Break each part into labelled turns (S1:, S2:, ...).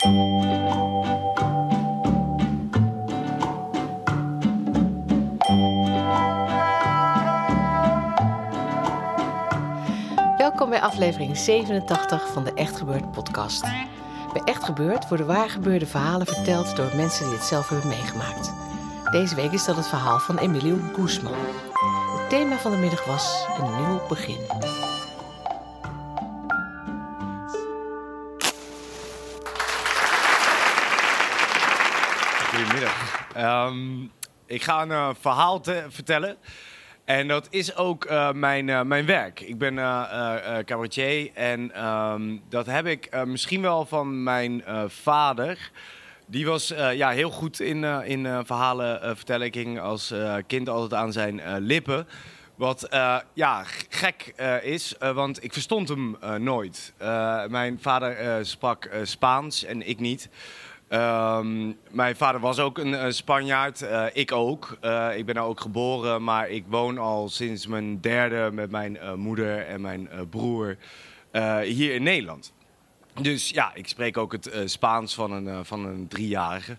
S1: Welkom bij aflevering 87 van de Echt Gebeurd podcast. Bij Echt Gebeurd worden waargebeurde verhalen verteld door mensen die het zelf hebben meegemaakt. Deze week is dat het verhaal van Emilio Guzman. Het thema van de middag was een nieuw begin.
S2: Ehm, ik ga een eh, verhaal te- vertellen. En dat is ook eh, mijn, eh, mijn werk. Ik ben cabaretier en ehm, dat heb ik misschien wel van mijn vader. Die was ja, heel goed in, in verhalen vertellen. Ik ging als kind altijd aan zijn lippen. Wat ja, gek is, want ik verstond hem nooit. Mijn vader sprak Spaans en ik niet. Ehm, mijn vader was ook een Spanjaard, eh, ik ook. Eh, ik ben daar ook geboren, maar ik woon al sinds mijn derde met mijn eh, moeder en mijn broer hier in Nederland. Dus ja, ik spreek ook het Spaans van een, van een driejarige.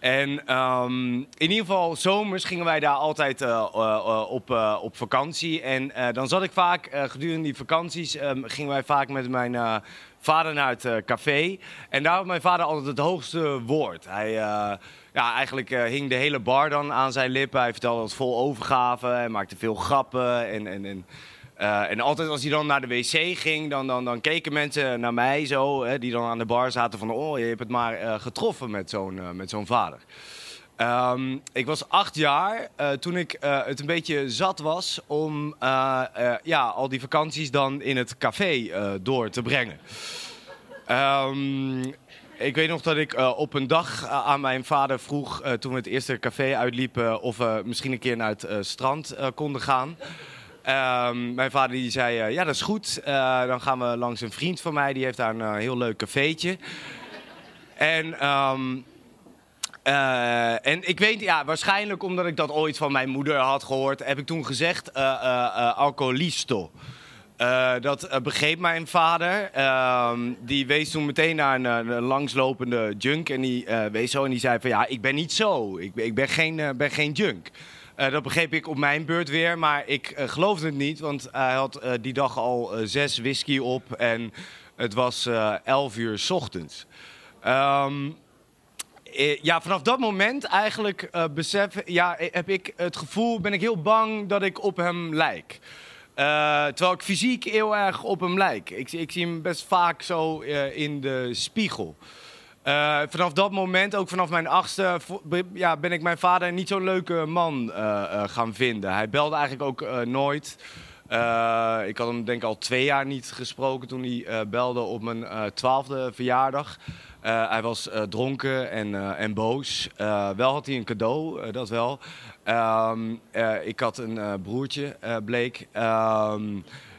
S2: En ehm, in ieder geval, zomers gingen wij daar altijd eh, eh, eh, op, op vakantie. En dan zat ik vaak, gedurende die vakanties, ehm, gingen wij vaak met mijn vader naar het café. En daar had mijn vader altijd het hoogste woord. Hij, ja, eigenlijk hing de hele bar dan aan zijn lippen. Hij vertelde het vol overgave, hij maakte veel grappen en... en, en eh, en altijd als hij dan naar de wc ging, dan, dan, dan keken mensen naar mij zo, hè, die dan aan de bar zaten van, oh, je hebt het maar eh, getroffen met zo'n eh, vader. Ehm, ik was acht jaar toen ik het een beetje zat was om ja, al die vakanties dan in het café door te brengen. Ehm, ik weet nog dat ik op een dag aan mijn vader vroeg, toen we het eerste café uitliepen, of we misschien een keer naar het strand konden gaan. Ehm, mijn vader die zei, eh, ja dat is goed, Eh, dan gaan we langs een vriend van mij, die heeft daar een eh, heel leuk cafeetje. En, ehm, eh, en ik weet, ja, waarschijnlijk omdat ik dat ooit van mijn moeder had gehoord, heb ik toen gezegd, alcoholisto. Eh, dat begreep mijn vader. Ehm, die wees toen meteen naar een, een langslopende junk. En die wees zo en die zei van ja, ik ben niet zo. Ik, ik ben, geen, ben geen junk. Eh, dat begreep ik op mijn beurt weer, maar ik eh, geloofde het niet. Want hij had eh, die dag al zes whisky op en het was 11 uur 's ochtends. Ehm, eh, ja, vanaf dat moment eigenlijk besef, ja, heb ik het gevoel, ben ik heel bang dat ik op hem lijk. Terwijl ik fysiek heel erg op hem lijk. Ik, ik zie hem best vaak zo in de spiegel. Eh, vanaf dat moment, ook vanaf mijn achtste, ja, ben ik mijn vader niet zo'n leuke man eh, eh, gaan vinden. Hij belde eigenlijk ook nooit. Ik had hem denk ik al twee jaar niet gesproken toen hij belde op mijn twaalfde verjaardag. Hij was dronken en, en boos. Wel had hij een cadeau, dat wel. Ehm, eh, ik had een broertje, bleek.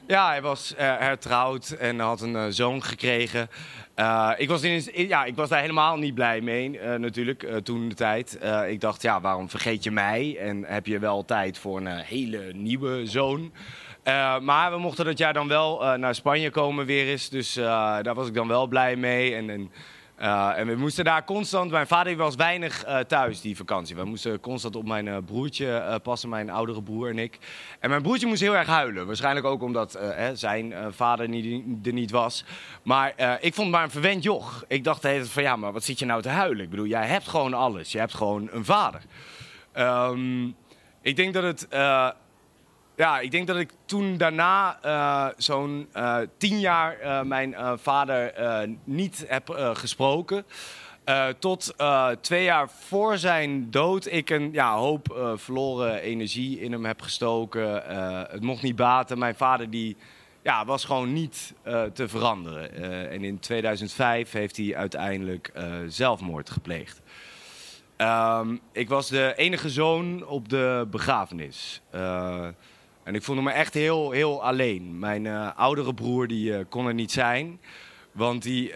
S2: Ja, hij was eh, hertrouwd en had een eh, zoon gekregen. Eh, ik, was in, ja, ik was daar helemaal niet blij mee, natuurlijk, toen de tijd. Ik dacht, ja, waarom vergeet je mij? En heb je wel tijd voor een hele nieuwe zoon? Maar we mochten dat jaar dan wel naar Spanje komen weer eens. Dus daar was ik dan wel blij mee. En, en, eh, en we moesten daar constant... Mijn vader was weinig eh, thuis die vakantie. We moesten constant op mijn eh, broertje passen, mijn oudere broer en ik. En mijn broertje moest heel erg huilen. Waarschijnlijk ook omdat hè, zijn vader niet, er niet was. Maar ik vond het maar een verwend joch. Ik dacht de van ja, maar wat zit je nou te huilen? Ik bedoel, jij hebt gewoon alles. Je hebt gewoon een vader. Ehm, ik denk dat het... ja, ik denk dat ik toen daarna eh, zo'n eh, tien jaar eh, mijn vader niet heb gesproken. Tot twee jaar voor zijn dood ik een ja, hoop verloren energie in hem heb gestoken. het mocht niet baten. Mijn vader die, ja, was gewoon niet te veranderen. en in 2005 heeft hij uiteindelijk zelfmoord gepleegd. Um, ik was de enige zoon op de begrafenis. En ik voelde me echt heel, heel alleen. Mijn oudere broer die, kon er niet zijn. Want die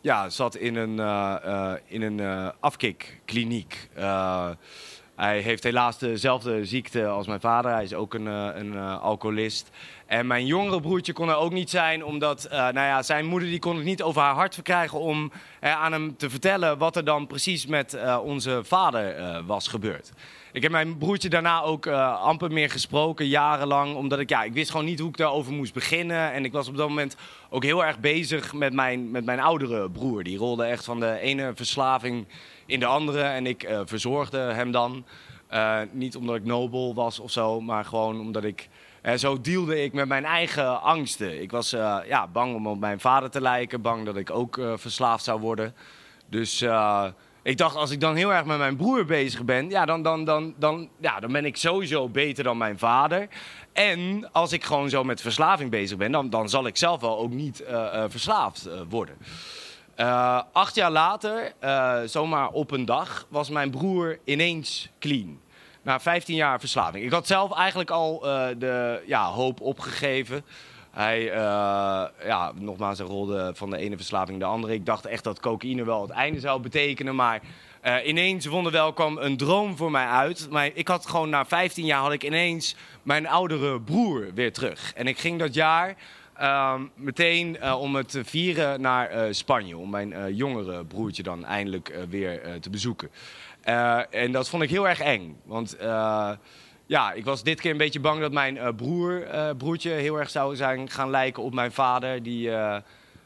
S2: ja, zat in een, in een afkikkliniek. hij heeft helaas dezelfde ziekte als mijn vader. Hij is ook een, een alcoholist. En mijn jongere broertje kon er ook niet zijn, omdat nou ja, zijn moeder die kon het niet over haar hart verkrijgen om aan hem te vertellen wat er dan precies met onze vader was gebeurd. Ik heb mijn broertje daarna ook amper meer gesproken, jarenlang. Omdat ik, ja, ik wist gewoon niet hoe ik daarover moest beginnen. En ik was op dat moment ook heel erg bezig met mijn, met mijn oudere broer. Die rolde echt van de ene verslaving in de andere. En ik verzorgde hem dan. Uh, niet omdat ik nobel was of zo, maar gewoon omdat ik... zo dealde ik met mijn eigen angsten. Ik was ja, bang om op mijn vader te lijken. Bang dat ik ook verslaafd zou worden. Dus ik dacht, als ik dan heel erg met mijn broer bezig ben, ja, dan, dan, dan, dan, ja, dan ben ik sowieso beter dan mijn vader. En als ik gewoon zo met verslaving bezig ben, dan, dan zal ik zelf wel ook niet verslaafd worden. acht jaar later, zomaar op een dag, was mijn broer ineens clean. Na 15 jaar verslaving. Ik had zelf eigenlijk al de ja, hoop opgegeven. Hij, ja, nogmaals, hij rolde van de ene verslaving de andere. Ik dacht echt dat cocaïne wel het einde zou betekenen. Maar ineens, wonderwel, kwam een droom voor mij uit. Maar ik had gewoon na 15 jaar had ik ineens mijn oudere broer weer terug. En ik ging dat jaar uh, meteen uh, om het vieren naar Spanje. Om mijn jongere broertje dan eindelijk weer te bezoeken. en dat vond ik heel erg eng. Want ja, ik was dit keer een beetje bang dat mijn broer, broertje heel erg zou zijn gaan lijken op mijn vader. Die,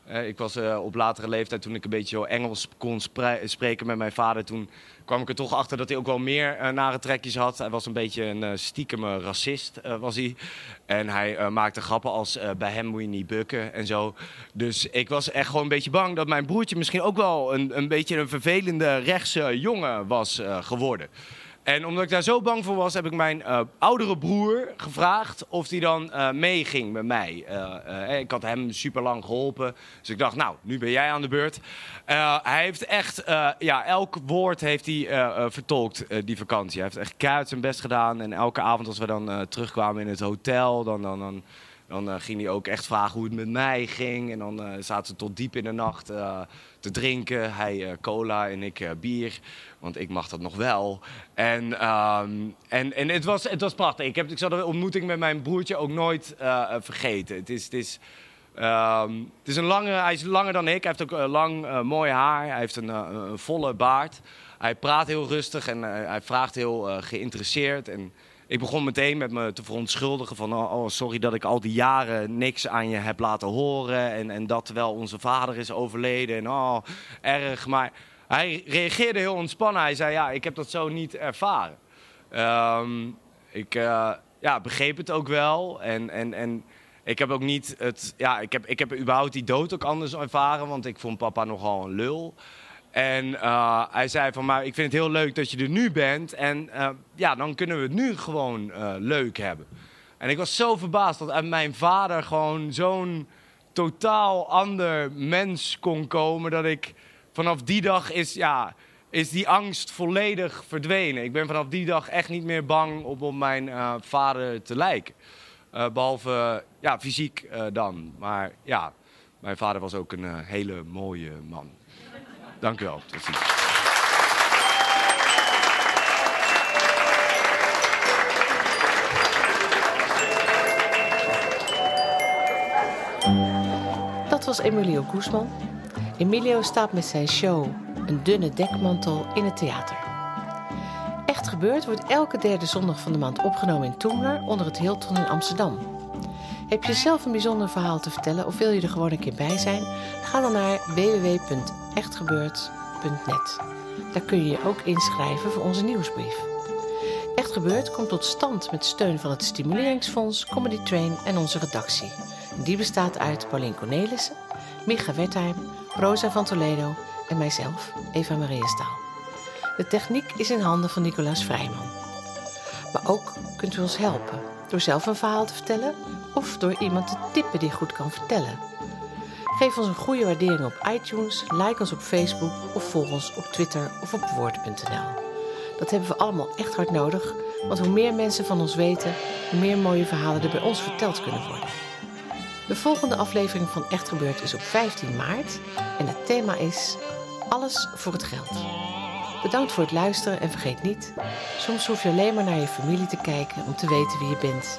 S2: ik was op latere leeftijd, toen ik een beetje Engels kon spreken met mijn vader, toen kwam ik er toch achter dat hij ook wel meer nare trekjes had. Hij was een beetje een stiekeme racist, was hij. En hij maakte grappen als bij hem moet je niet bukken en zo. Dus ik was echt gewoon een beetje bang dat mijn broertje misschien ook wel een, een beetje een vervelende rechtse jongen was geworden. En omdat ik daar zo bang voor was, heb ik mijn uh, oudere broer gevraagd of hij dan uh, meeging met mij. Uh, ik had hem super lang geholpen. Dus ik dacht, nou, nu ben jij aan de beurt. hij heeft echt, ja, elk woord heeft hij vertolkt die vakantie. Hij heeft echt keihard zijn best gedaan. En elke avond als we dan terugkwamen in het hotel, dan, dan, dan dan uh, ging hij ook echt vragen hoe het met mij ging. En dan uh, zaten ze tot diep in de nacht uh, te drinken. Hij cola en ik bier. Want ik mag dat nog wel. En, um, en, en het, was, het was prachtig. Ik, heb, ik zal de ontmoeting met mijn broertje ook nooit vergeten. Het is... Het is um, het is een lange, hij is langer dan ik. Hij heeft ook lang mooi haar. Hij heeft een, een, volle baard. Hij praat heel rustig en hij vraagt heel geïnteresseerd. En ik begon meteen met me te verontschuldigen van... Oh, oh, sorry dat ik al die jaren niks aan je heb laten horen... en, en dat terwijl onze vader is overleden en oh, erg. Maar hij reageerde heel ontspannen. Hij zei, ja, ik heb dat zo niet ervaren. Um, ik uh, ja, begreep het ook wel en... en, en ik heb ook niet het. Ja, ik heb, ik heb überhaupt die dood ook anders ervaren. Want ik vond papa nogal een lul. En uh, hij zei van, maar ik vind het heel leuk dat je er nu bent. En uh, ja, dan kunnen we het nu gewoon uh, leuk hebben. En ik was zo verbaasd dat mijn vader gewoon zo'n totaal ander mens kon komen. Dat ik vanaf die dag is, ja, is die angst volledig verdwenen. Ik ben vanaf die dag echt niet meer bang om op mijn vader te lijken. behalve ja, fysiek dan. Maar ja, mijn vader was ook een hele mooie man. Dank u wel.
S1: Dat was Emilio Guzman. Emilio staat met zijn show Een dunne dekmantel in het theater. Echt gebeurd wordt elke derde zondag van de maand opgenomen in Toemler onder het Hilton in Amsterdam. Heb je zelf een bijzonder verhaal te vertellen of wil je er gewoon een keer bij zijn? Ga dan naar www.echtgebeurd.net. Daar kun je je ook inschrijven voor onze nieuwsbrief. Echt Gebeurd komt tot stand met steun van het Stimuleringsfonds, Comedy Train en onze redactie. Die bestaat uit Paulien Cornelissen, Micha Wertheim, Rosa van Toledo en mijzelf, Eva Maria Staal. De techniek is in handen van Nicolaas Vrijman. Maar ook kunt u ons helpen door zelf een verhaal te vertellen of door iemand te tippen die goed kan vertellen. Geef ons een goede waardering op iTunes, like ons op Facebook of volg ons op Twitter of op woord.nl. Dat hebben we allemaal echt hard nodig, want hoe meer mensen van ons weten, hoe meer mooie verhalen er bij ons verteld kunnen worden. De volgende aflevering van Echt Gebeurd is op 15 maart en het thema is Alles voor het geld. Bedankt voor het luisteren en vergeet niet, soms hoef je alleen maar naar je familie te kijken om te weten wie je bent